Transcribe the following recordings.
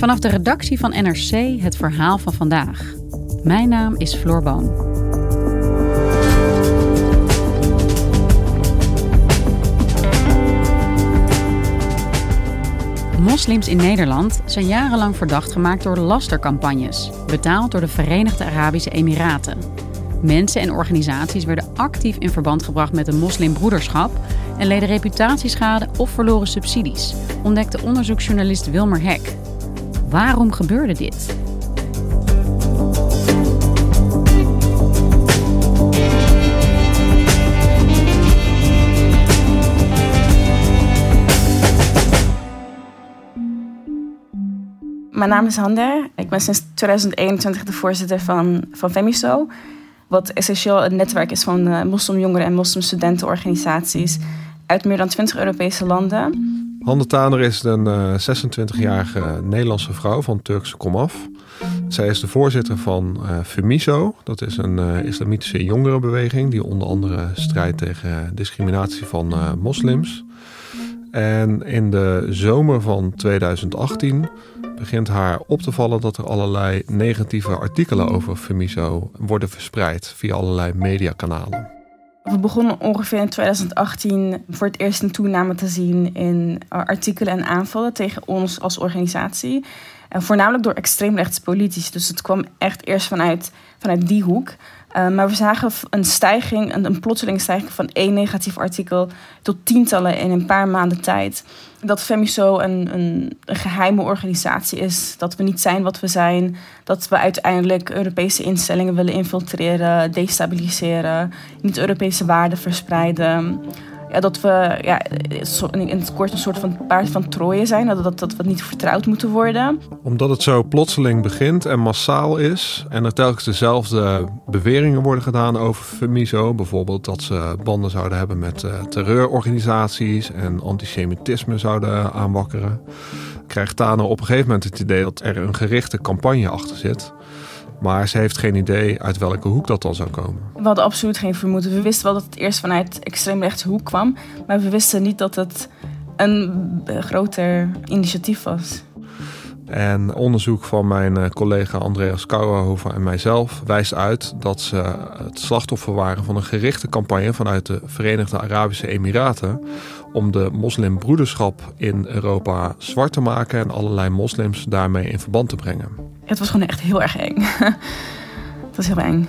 Vanaf de redactie van NRC het verhaal van vandaag. Mijn naam is Floor Boon. Moslims in Nederland zijn jarenlang verdacht gemaakt door lastercampagnes, betaald door de Verenigde Arabische Emiraten. Mensen en organisaties werden actief in verband gebracht met de moslimbroederschap en leden reputatieschade of verloren subsidies, ontdekte onderzoeksjournalist Wilmer Hek. Waarom gebeurde dit? Mijn naam is Hande. Ik ben sinds 2021 de voorzitter van, van Femiso. Wat essentieel een netwerk is van uh, moslimjongeren en moslimstudentenorganisaties uit meer dan 20 Europese landen. Hande Taner is een uh, 26-jarige Nederlandse vrouw van Turkse komaf. Zij is de voorzitter van uh, Femiso. Dat is een uh, islamitische jongerenbeweging die onder andere strijdt tegen discriminatie van moslims. En in de zomer van 2018 begint haar op te vallen dat er allerlei negatieve artikelen over Femiso worden verspreid via allerlei mediakanalen. We begonnen ongeveer in 2018 voor het eerst een toename te zien in artikelen en aanvallen tegen ons als organisatie. En voornamelijk door extreemrechtse politici. Dus het kwam echt eerst vanuit, vanuit die hoek. Uh, maar we zagen een stijging, een, een plotseling stijging van één negatief artikel tot tientallen in een paar maanden tijd. Dat Femiso een, een, een, geheime organisatie is, dat we niet zijn wat we zijn, dat we uiteindelijk Europese instellingen willen infiltreren, destabiliseren, niet-Europese waarden verspreiden ja, dat we ja, in het kort een soort van paard van Troje zijn. Dat, dat, dat we niet vertrouwd moeten worden. Omdat het zo plotseling begint en massaal is. En er telkens dezelfde beweringen worden gedaan over Femiso. Bijvoorbeeld dat ze banden zouden hebben met uh, terreurorganisaties. En antisemitisme zouden aanwakkeren. Krijgt Tano op een gegeven moment het idee dat er een gerichte campagne achter zit. Maar ze heeft geen idee uit welke hoek dat dan zou komen. We hadden absoluut geen vermoeden. We wisten wel dat het eerst vanuit extreemrechtse hoek kwam. Maar we wisten niet dat het een groter initiatief was. En onderzoek van mijn eh, collega Andreas Kouwenhoven en mijzelf wijst uit dat ze het slachtoffer waren van een gerichte campagne vanuit de Verenigde Arabische Emiraten om de moslimbroederschap in Europa zwart te maken en allerlei moslims daarmee in verband te brengen. Het was gewoon echt heel erg eng. het was heel eng.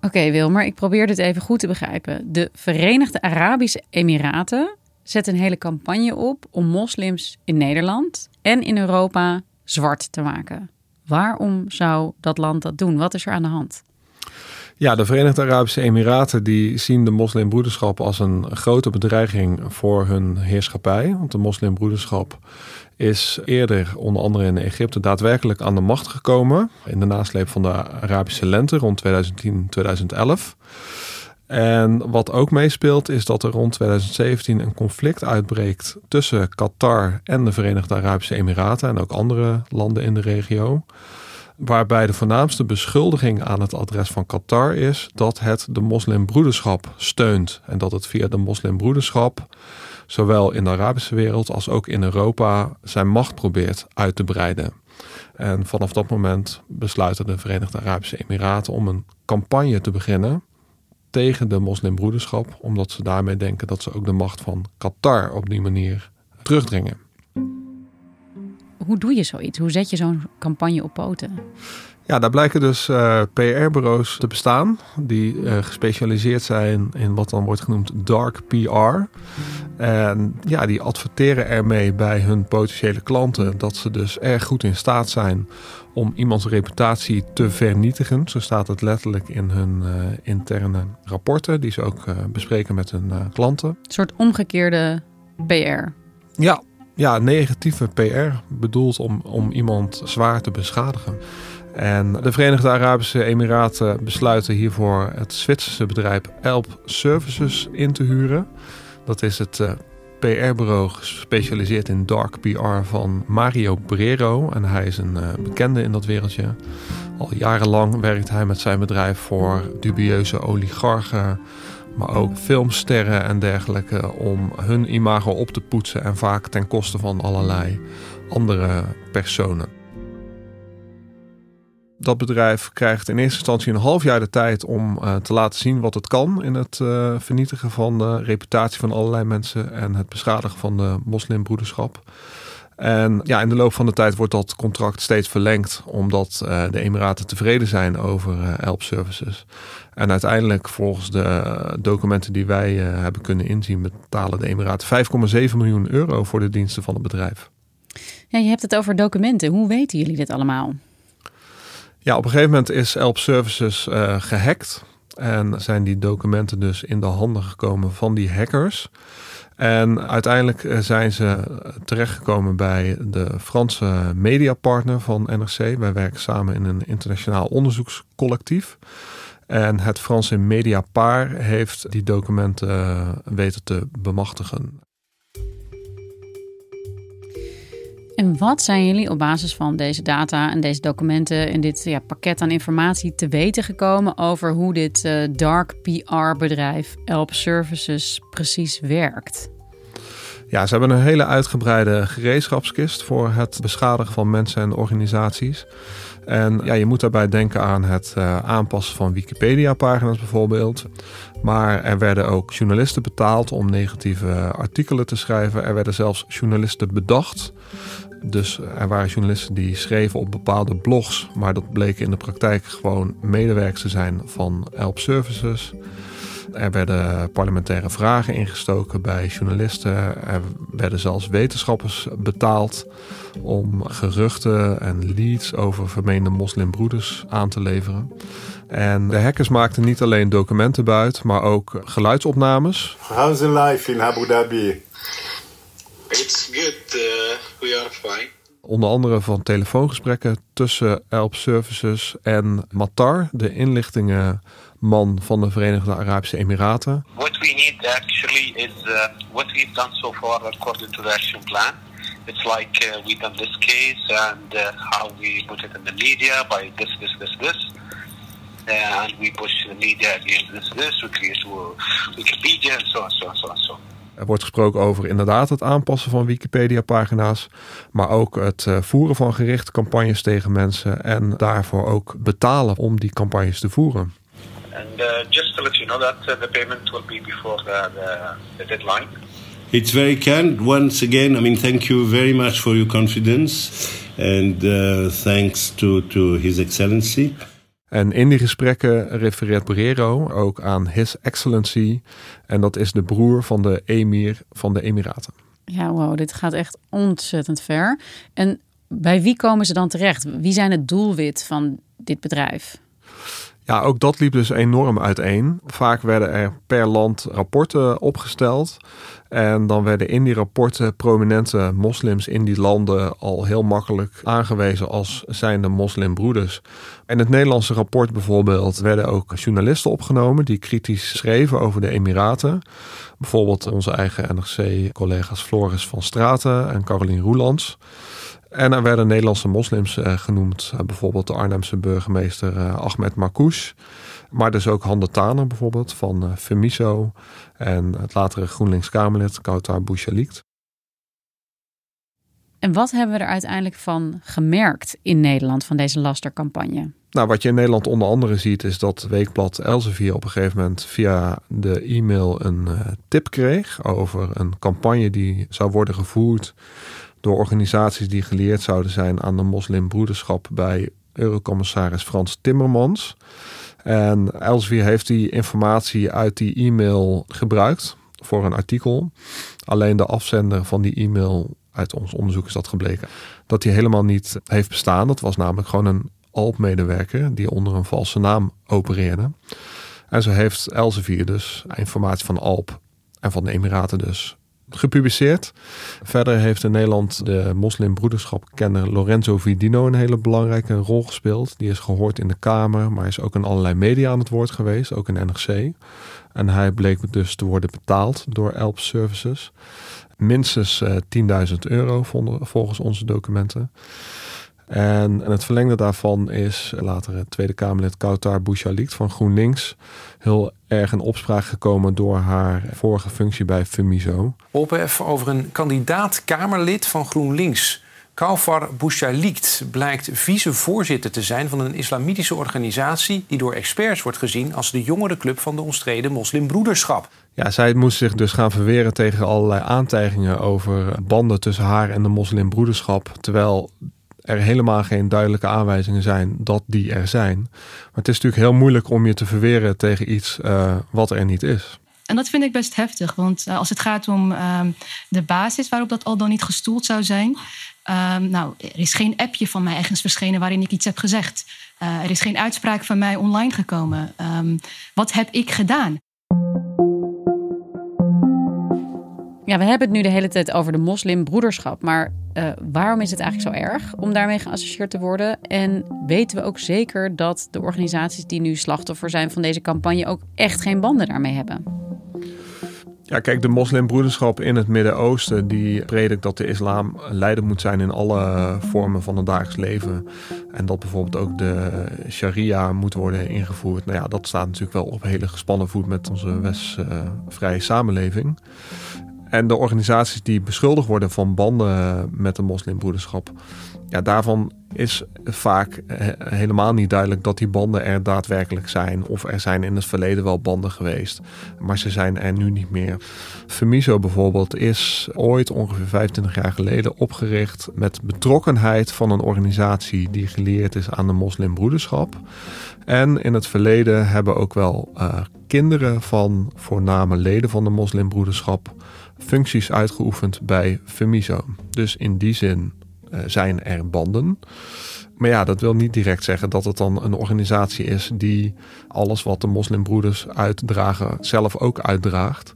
Oké, Wilmer, ik probeer dit even goed te begrijpen. De Verenigde Arabische Emiraten zet een hele campagne op om moslims in Nederland en in Europa zwart te maken. Waarom zou dat land dat doen? Wat is er aan de hand? Ja, de Verenigde Arabische Emiraten die zien de moslimbroederschap als een grote bedreiging voor hun heerschappij. Want de moslimbroederschap is eerder onder andere in Egypte daadwerkelijk aan de macht gekomen. In de nasleep van de Arabische lente rond 2010-2011. En wat ook meespeelt is dat er rond 2017 een conflict uitbreekt tussen Qatar en de Verenigde Arabische Emiraten en ook andere landen in de regio. Waarbij de voornaamste beschuldiging aan het adres van Qatar is dat het de moslimbroederschap steunt. En dat het via de moslimbroederschap, zowel in de Arabische wereld als ook in Europa, zijn macht probeert uit te breiden. En vanaf dat moment besluiten de Verenigde Arabische Emiraten om een campagne te beginnen tegen de moslimbroederschap, omdat ze daarmee denken dat ze ook de macht van Qatar op die manier terugdringen. Hoe doe je zoiets? Hoe zet je zo'n campagne op poten? Ja, daar blijken dus uh, PR-bureaus te bestaan die uh, gespecialiseerd zijn in wat dan wordt genoemd dark PR. En ja, die adverteren ermee bij hun potentiële klanten dat ze dus erg goed in staat zijn om iemands reputatie te vernietigen. Zo staat het letterlijk in hun uh, interne rapporten, die ze ook bespreken met hun klanten. Een soort omgekeerde PR. Ja, ja, negatieve PR bedoeld om, om iemand zwaar te beschadigen. En de Verenigde Arabische Emiraten besluiten hiervoor het Zwitserse bedrijf Elp Services in te huren. Dat is het eh, PR-bureau gespecialiseerd in dark PR van Mario Brero. En hij is een uh, bekende in dat wereldje. Al jarenlang werkt hij met zijn bedrijf voor dubieuze oligarchen, maar ook filmsterren en dergelijke om hun imago op te poetsen en vaak ten koste van allerlei andere personen dat bedrijf krijgt in eerste instantie een half jaar de tijd om uh, te laten zien wat het kan in het uh, vernietigen van de reputatie van allerlei mensen en het beschadigen van de moslimbroederschap. En ja, in de loop van de tijd wordt dat contract steeds verlengd, omdat uh, de Emiraten tevreden zijn over uh, Help Services. En uiteindelijk, volgens de documenten die wij hebben kunnen inzien, betalen de Emiraten 5,7 miljoen euro voor de diensten van het bedrijf. Ja, je hebt het over documenten. Hoe weten jullie dit allemaal? Ja, op een gegeven moment is Elp Services uh, gehackt. En zijn die documenten dus in de handen gekomen van die hackers. En uiteindelijk eh, zijn ze terechtgekomen bij de Franse mediapartner van NRC. Wij werken samen in een internationaal onderzoekscollectief. En het Franse Mediapaar heeft die documenten eh, weten te bemachtigen. En wat zijn jullie op basis van deze data en deze documenten en dit ja, pakket aan informatie te weten gekomen over hoe dit uh, dark PR-bedrijf Elp Services precies werkt? Ja, ze hebben een hele uitgebreide gereedschapskist voor het beschadigen van mensen en organisaties. En ja, je moet daarbij denken aan het uh, aanpassen van Wikipedia-pagina's bijvoorbeeld. Maar er werden ook journalisten betaald om negatieve artikelen te schrijven. Er werden zelfs journalisten bedacht dus er waren journalisten die schreven op bepaalde blogs, maar dat bleken in de praktijk gewoon medewerkers te zijn van Help Services. Er werden parlementaire vragen ingestoken bij journalisten. Er werden zelfs wetenschappers betaald om geruchten en leads over vermeende moslimbroeders aan te leveren. En de hackers maakten niet alleen documenten buiten, maar ook geluidsopnames. How's the life in Abu Dhabi? It's good. Uh, we are fine. Onder andere van telefoongesprekken tussen Elp Services en Matar, de inlichtingenman van de Verenigde Arabische Emiraten. What we need actually is uh, what we've done so far according to the action plan. It's like uh, we've done this case and uh, how we put it in the media by this, this, this, this. Uh, and we push the media against this, this. We create Wikipedia and so so so on. Er wordt gesproken over inderdaad het aanpassen van Wikipedia-pagina's, maar ook het eh, voeren van gerichte campagnes tegen mensen en daarvoor ook betalen om die campagnes te voeren. And uh, just to let you know that uh, the payment will be before the, the, the deadline. It's very kind. Once again, I mean, thank you very much for your confidence, and uh, thanks to to His Excellency. En in die gesprekken refereert Borrero ook aan His Excellency. En dat is de broer van de emir van de Emiraten. Ja, wow, dit gaat echt ontzettend ver. En bij wie komen ze dan terecht? Wie zijn het doelwit van dit bedrijf? Ja, ook dat liep dus enorm uiteen. Vaak werden er per land rapporten opgesteld. En dan werden in die rapporten prominente moslims in die landen al heel makkelijk aangewezen als zijnde moslimbroeders. In het Nederlandse rapport bijvoorbeeld werden ook journalisten opgenomen die kritisch schreven over de Emiraten. Bijvoorbeeld onze eigen NRC-collega's Floris van Straten en Carolien Roelands. En er werden Nederlandse moslims eh, genoemd, eh, bijvoorbeeld de Arnhemse burgemeester eh, Ahmed Marcouch. Maar dus ook Hande Taner bijvoorbeeld van Femiso en het latere GroenLinks-Kamerlid Kautar Bouchalikt. En wat hebben we er uiteindelijk van gemerkt in Nederland van deze lastercampagne? Nou, wat je in Nederland onder andere ziet, is dat Weekblad Elsevier op een gegeven moment via de e-mail een uh, tip kreeg over een campagne die zou worden gevoerd door organisaties die geleerd zouden zijn aan de moslimbroederschap bij Eurocommissaris Frans Timmermans. En Elsevier heeft die informatie uit die e-mail gebruikt voor een artikel. Alleen de afzender van die e-mail, uit ons onderzoek is dat gebleken, dat die helemaal niet heeft bestaan. Dat was namelijk gewoon een Alp-medewerker die onder een valse naam opereerde. En zo heeft Elsevier dus informatie van Alp en van de Emiraten dus gepubliceerd. Verder heeft in Nederland de moslimbroederschap-kenner Lorenzo Vidino een hele belangrijke rol gespeeld. Die is gehoord in de Kamer, maar is ook in allerlei media aan het woord geweest, ook in NRC. En hij bleek dus te worden betaald door Elp Services. Minstens 10.000 eh, euro volgens onze documenten. En, het verlengde daarvan is later Tweede Kamerlid Kautar Bouchalikt van GroenLinks heel erg in opspraak gekomen door haar vorige functie bij Fumiso. Ophef over een kandidaat-Kamerlid van GroenLinks. Kautar Bouchalikt blijkt vicevoorzitter te zijn van een islamitische organisatie die door experts wordt gezien als de jongerenclub van de omstreden moslimbroederschap. Ja, zij moest zich dus gaan verweren tegen allerlei aantijgingen over banden tussen haar en de moslimbroederschap. Terwijl er helemaal geen duidelijke aanwijzingen zijn dat die er zijn. Maar het is natuurlijk heel moeilijk om je te verweren tegen iets uh, wat er niet is. En dat vind ik best heftig, want uh, als het gaat om uh, de basis waarop dat al dan niet gestoeld zou zijn. Ehm, nou, er is geen appje van mij ergens verschenen waarin ik iets heb gezegd. Uh, er is geen uitspraak van mij online gekomen. Um, wat heb ik gedaan? Ja, we hebben het nu de hele tijd over de moslimbroederschap. Maar uh, waarom is het eigenlijk zo erg om daarmee geassocieerd te worden? En weten we ook zeker dat de organisaties die nu slachtoffer zijn van deze campagne ook echt geen banden daarmee hebben? Ja, kijk, de moslimbroederschap in het Midden-Oosten die predikt dat de islam leider moet zijn in alle vormen van het dagelijks leven. En dat bijvoorbeeld ook de sharia moet worden ingevoerd. Nou ja, dat staat natuurlijk wel op hele gespannen voet met onze westvrije samenleving. En de organisaties die beschuldigd worden van banden met de moslimbroederschap, ja, daarvan is vaak helemaal niet duidelijk dat die banden er daadwerkelijk zijn. Of er zijn in het verleden wel banden geweest, maar ze zijn er nu niet meer. Femiso bijvoorbeeld is ooit ongeveer 25 jaar geleden opgericht met betrokkenheid van een organisatie die geleerd is aan de moslimbroederschap. En in het verleden hebben ook wel uh, kinderen van voorname leden van de moslimbroederschap functies uitgeoefend bij Femiso. Dus in die zin uh, zijn er banden. Maar ja, dat wil niet direct zeggen dat het dan een organisatie is die alles wat de moslimbroeders uitdragen zelf ook uitdraagt.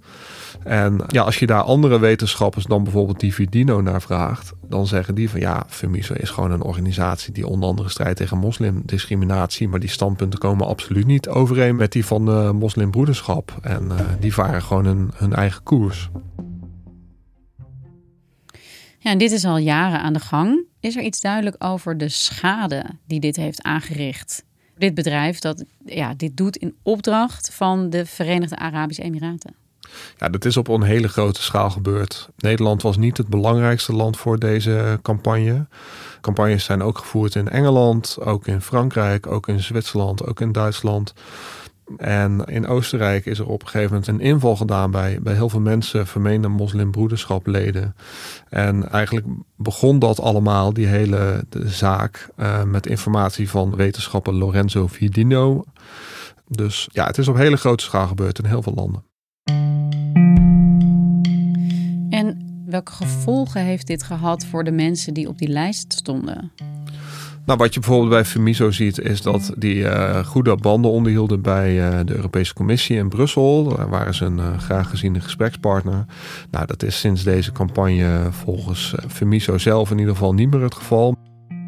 En ja, als je daar andere wetenschappers dan bijvoorbeeld die Vidino naar vraagt, dan zeggen die van ja, Femiso is gewoon een organisatie die onder andere strijdt tegen moslimdiscriminatie. Maar die standpunten komen absoluut niet overeen met die van de moslimbroederschap. En uh, die varen gewoon hun, hun eigen koers. Ja, en dit is al jaren aan de gang. Is er iets duidelijk over de schade die dit heeft aangericht? Dit bedrijf dat ja, dit doet in opdracht van de Verenigde Arabische Emiraten. Ja, dat is op een hele grote schaal gebeurd. Nederland was niet het belangrijkste land voor deze campagne. Campagnes zijn ook gevoerd in Engeland, ook in Frankrijk, ook in Zwitserland, ook in Duitsland. En in Oostenrijk is er op een gegeven moment een inval gedaan bij, bij heel veel mensen, vermeende moslimbroederschapleden. En eigenlijk begon dat allemaal, die hele zaak, uh, met informatie van wetenschapper Lorenzo Vidino. Dus ja, het is op hele grote schaal gebeurd in heel veel landen. Welke gevolgen heeft dit gehad voor de mensen die op die lijst stonden? Nou, wat je bijvoorbeeld bij Femiso ziet, is dat die uh, goede banden onderhielden bij uh, de Europese Commissie in Brussel. Daar waren ze een uh, graag geziene gesprekspartner. Nou, dat is sinds deze campagne volgens Femiso zelf in ieder geval niet meer het geval.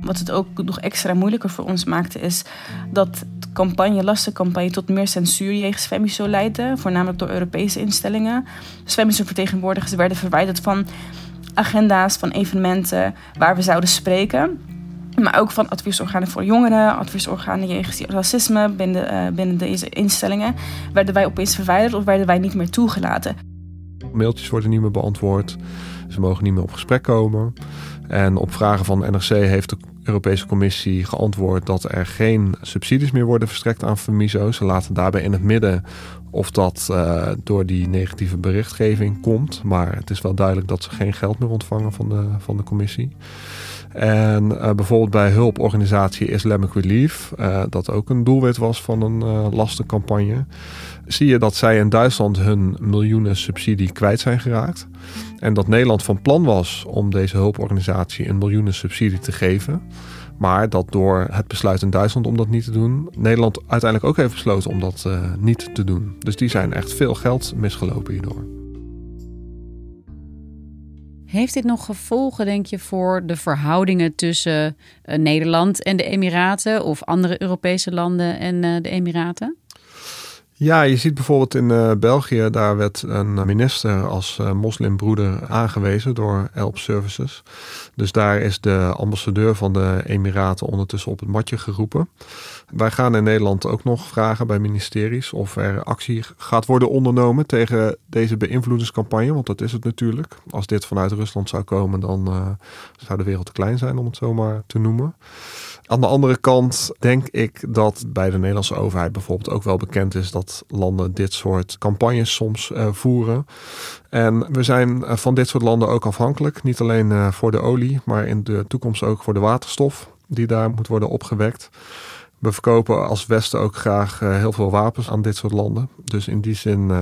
Wat het ook nog extra moeilijker voor ons maakte, is dat campagne, lastencampagne, tot meer censuur jegens Femiso leidde. Voornamelijk door Europese instellingen. Dus Femiso-vertegenwoordigers werden verwijderd van agenda's, van evenementen waar we zouden spreken. Maar ook van adviesorganen voor jongeren, adviesorganen jegens racisme binnen, uh, binnen deze instellingen. Werden wij opeens verwijderd of werden wij niet meer toegelaten? Mailtjes worden niet meer beantwoord. Ze mogen niet meer op gesprek komen. En op vragen van NRC heeft de Europese Commissie geantwoord dat er geen subsidies meer worden verstrekt aan Femiso. Ze laten daarbij in het midden of dat uh, door die negatieve berichtgeving komt. Maar het is wel duidelijk dat ze geen geld meer ontvangen van de, van de commissie. En uh, bijvoorbeeld bij hulporganisatie Islamic Relief, uh, dat ook een doelwit was van een uh, lastencampagne, zie je dat zij in Duitsland hun miljoenen subsidie kwijt zijn geraakt. En dat Nederland van plan was om deze hulporganisatie een miljoenen subsidie te geven. Maar dat door het besluit in Duitsland om dat niet te doen, Nederland uiteindelijk ook heeft besloten om dat niet te doen. Dus die zijn echt veel geld misgelopen hierdoor. Heeft dit nog gevolgen, denk je, voor de verhoudingen tussen uh, Nederland en de Emiraten of andere Europese landen en uh, de Emiraten? Ja, je ziet bijvoorbeeld in uh, België, daar werd een minister als uh, moslimbroeder aangewezen door Help Services. Dus daar is de ambassadeur van de Emiraten ondertussen op het matje geroepen. Wij gaan in Nederland ook nog vragen bij ministeries of er actie gaat worden ondernomen tegen deze beïnvloedingscampagne, want dat is het natuurlijk. Als dit vanuit Rusland zou komen, dan uh, zou de wereld te klein zijn om het zomaar te noemen. Aan de andere kant denk ik dat bij de Nederlandse overheid bijvoorbeeld ook wel bekend is dat landen dit soort campagnes soms uh, voeren. En we zijn van dit soort landen ook afhankelijk. Niet alleen uh, voor de olie, maar in de toekomst ook voor de waterstof die daar moet worden opgewekt. We verkopen als Westen ook graag heel veel wapens aan dit soort landen. Dus in die zin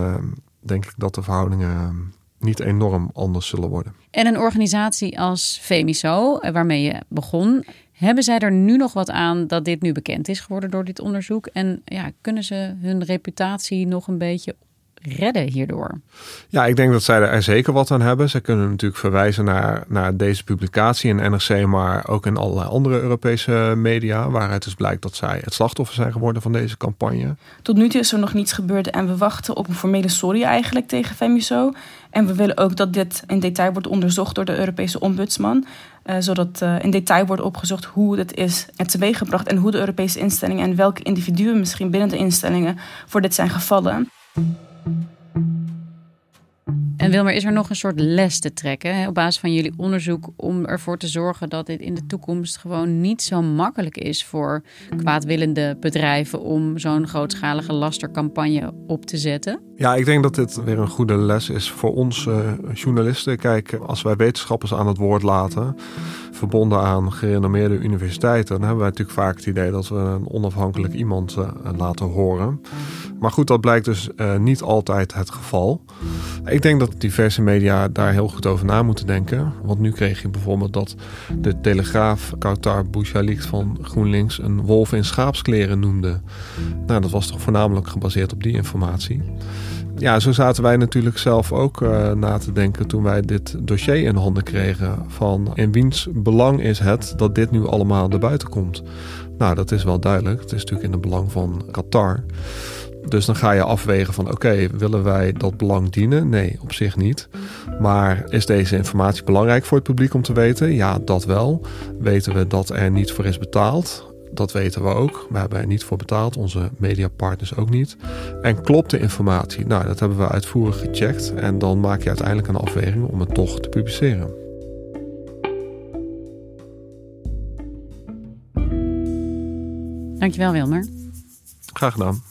denk ik dat de verhoudingen niet enorm anders zullen worden. En een organisatie als Femiso, waarmee je begon, hebben zij er nu nog wat aan dat dit nu bekend is geworden door dit onderzoek? En ja, kunnen ze hun reputatie nog een beetje redden hierdoor? Ja, ik denk dat zij er zeker wat aan hebben. Ze kunnen natuurlijk verwijzen naar, naar deze publicatie in NRC, maar ook in allerlei andere Europese media, waaruit dus blijkt dat zij het slachtoffer zijn geworden van deze campagne. Tot nu toe is er nog niets gebeurd en we wachten op een formele sorry eigenlijk tegen Femiso. En we willen ook dat dit in detail wordt onderzocht door de Europese ombudsman. Uh, zodat uh, in detail wordt opgezocht hoe het is en teweeggebracht en hoe de Europese instellingen en welke individuen misschien binnen de instellingen voor dit zijn gevallen. En Wilmer, is er nog een soort les te trekken hè, op basis van jullie onderzoek om ervoor te zorgen dat dit in de toekomst gewoon niet zo makkelijk is voor kwaadwillende bedrijven om zo'n grootschalige lastercampagne op te zetten? Ja, ik denk dat dit weer een goede les is voor ons uh, journalisten. Kijk, als wij wetenschappers aan het woord laten, verbonden aan gerenommeerde universiteiten, dan hebben wij natuurlijk vaak het idee dat we een onafhankelijk iemand uh, laten horen. Maar goed, dat blijkt dus uh, niet altijd het geval. Ik denk dat diverse media daar heel goed over na moeten denken. Want nu kreeg je bijvoorbeeld dat de Telegraaf Kautar Bouchalik van GroenLinks een wolf in schaapskleren noemde. Nou, dat was toch voornamelijk gebaseerd op die informatie. Ja, zo zaten wij natuurlijk zelf ook uh, na te denken toen wij dit dossier in handen kregen. Van in wiens belang is het dat dit nu allemaal naar buiten komt? Nou, dat is wel duidelijk. Het is natuurlijk in het belang van Qatar. Dus dan ga je afwegen van oké, okay, willen wij dat belang dienen? Nee, op zich niet. Maar is deze informatie belangrijk voor het publiek om te weten? Ja, dat wel. Weten we dat er niet voor is betaald? Dat weten we ook. We hebben er niet voor betaald, onze mediapartners ook niet. En klopt de informatie? Nou, dat hebben we uitvoerig gecheckt. En dan maak je uiteindelijk een afweging om het toch te publiceren. Dankjewel, Wilmer. Graag gedaan.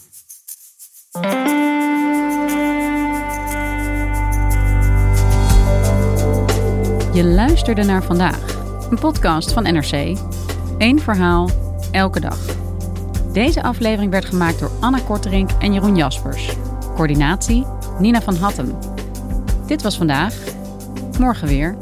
Je luisterde naar vandaag, een podcast van NRC. Eén verhaal, elke dag. Deze aflevering werd gemaakt door Anna Korterink en Jeroen Jaspers. Coördinatie Nina van Hattem. Dit was vandaag. Morgen weer.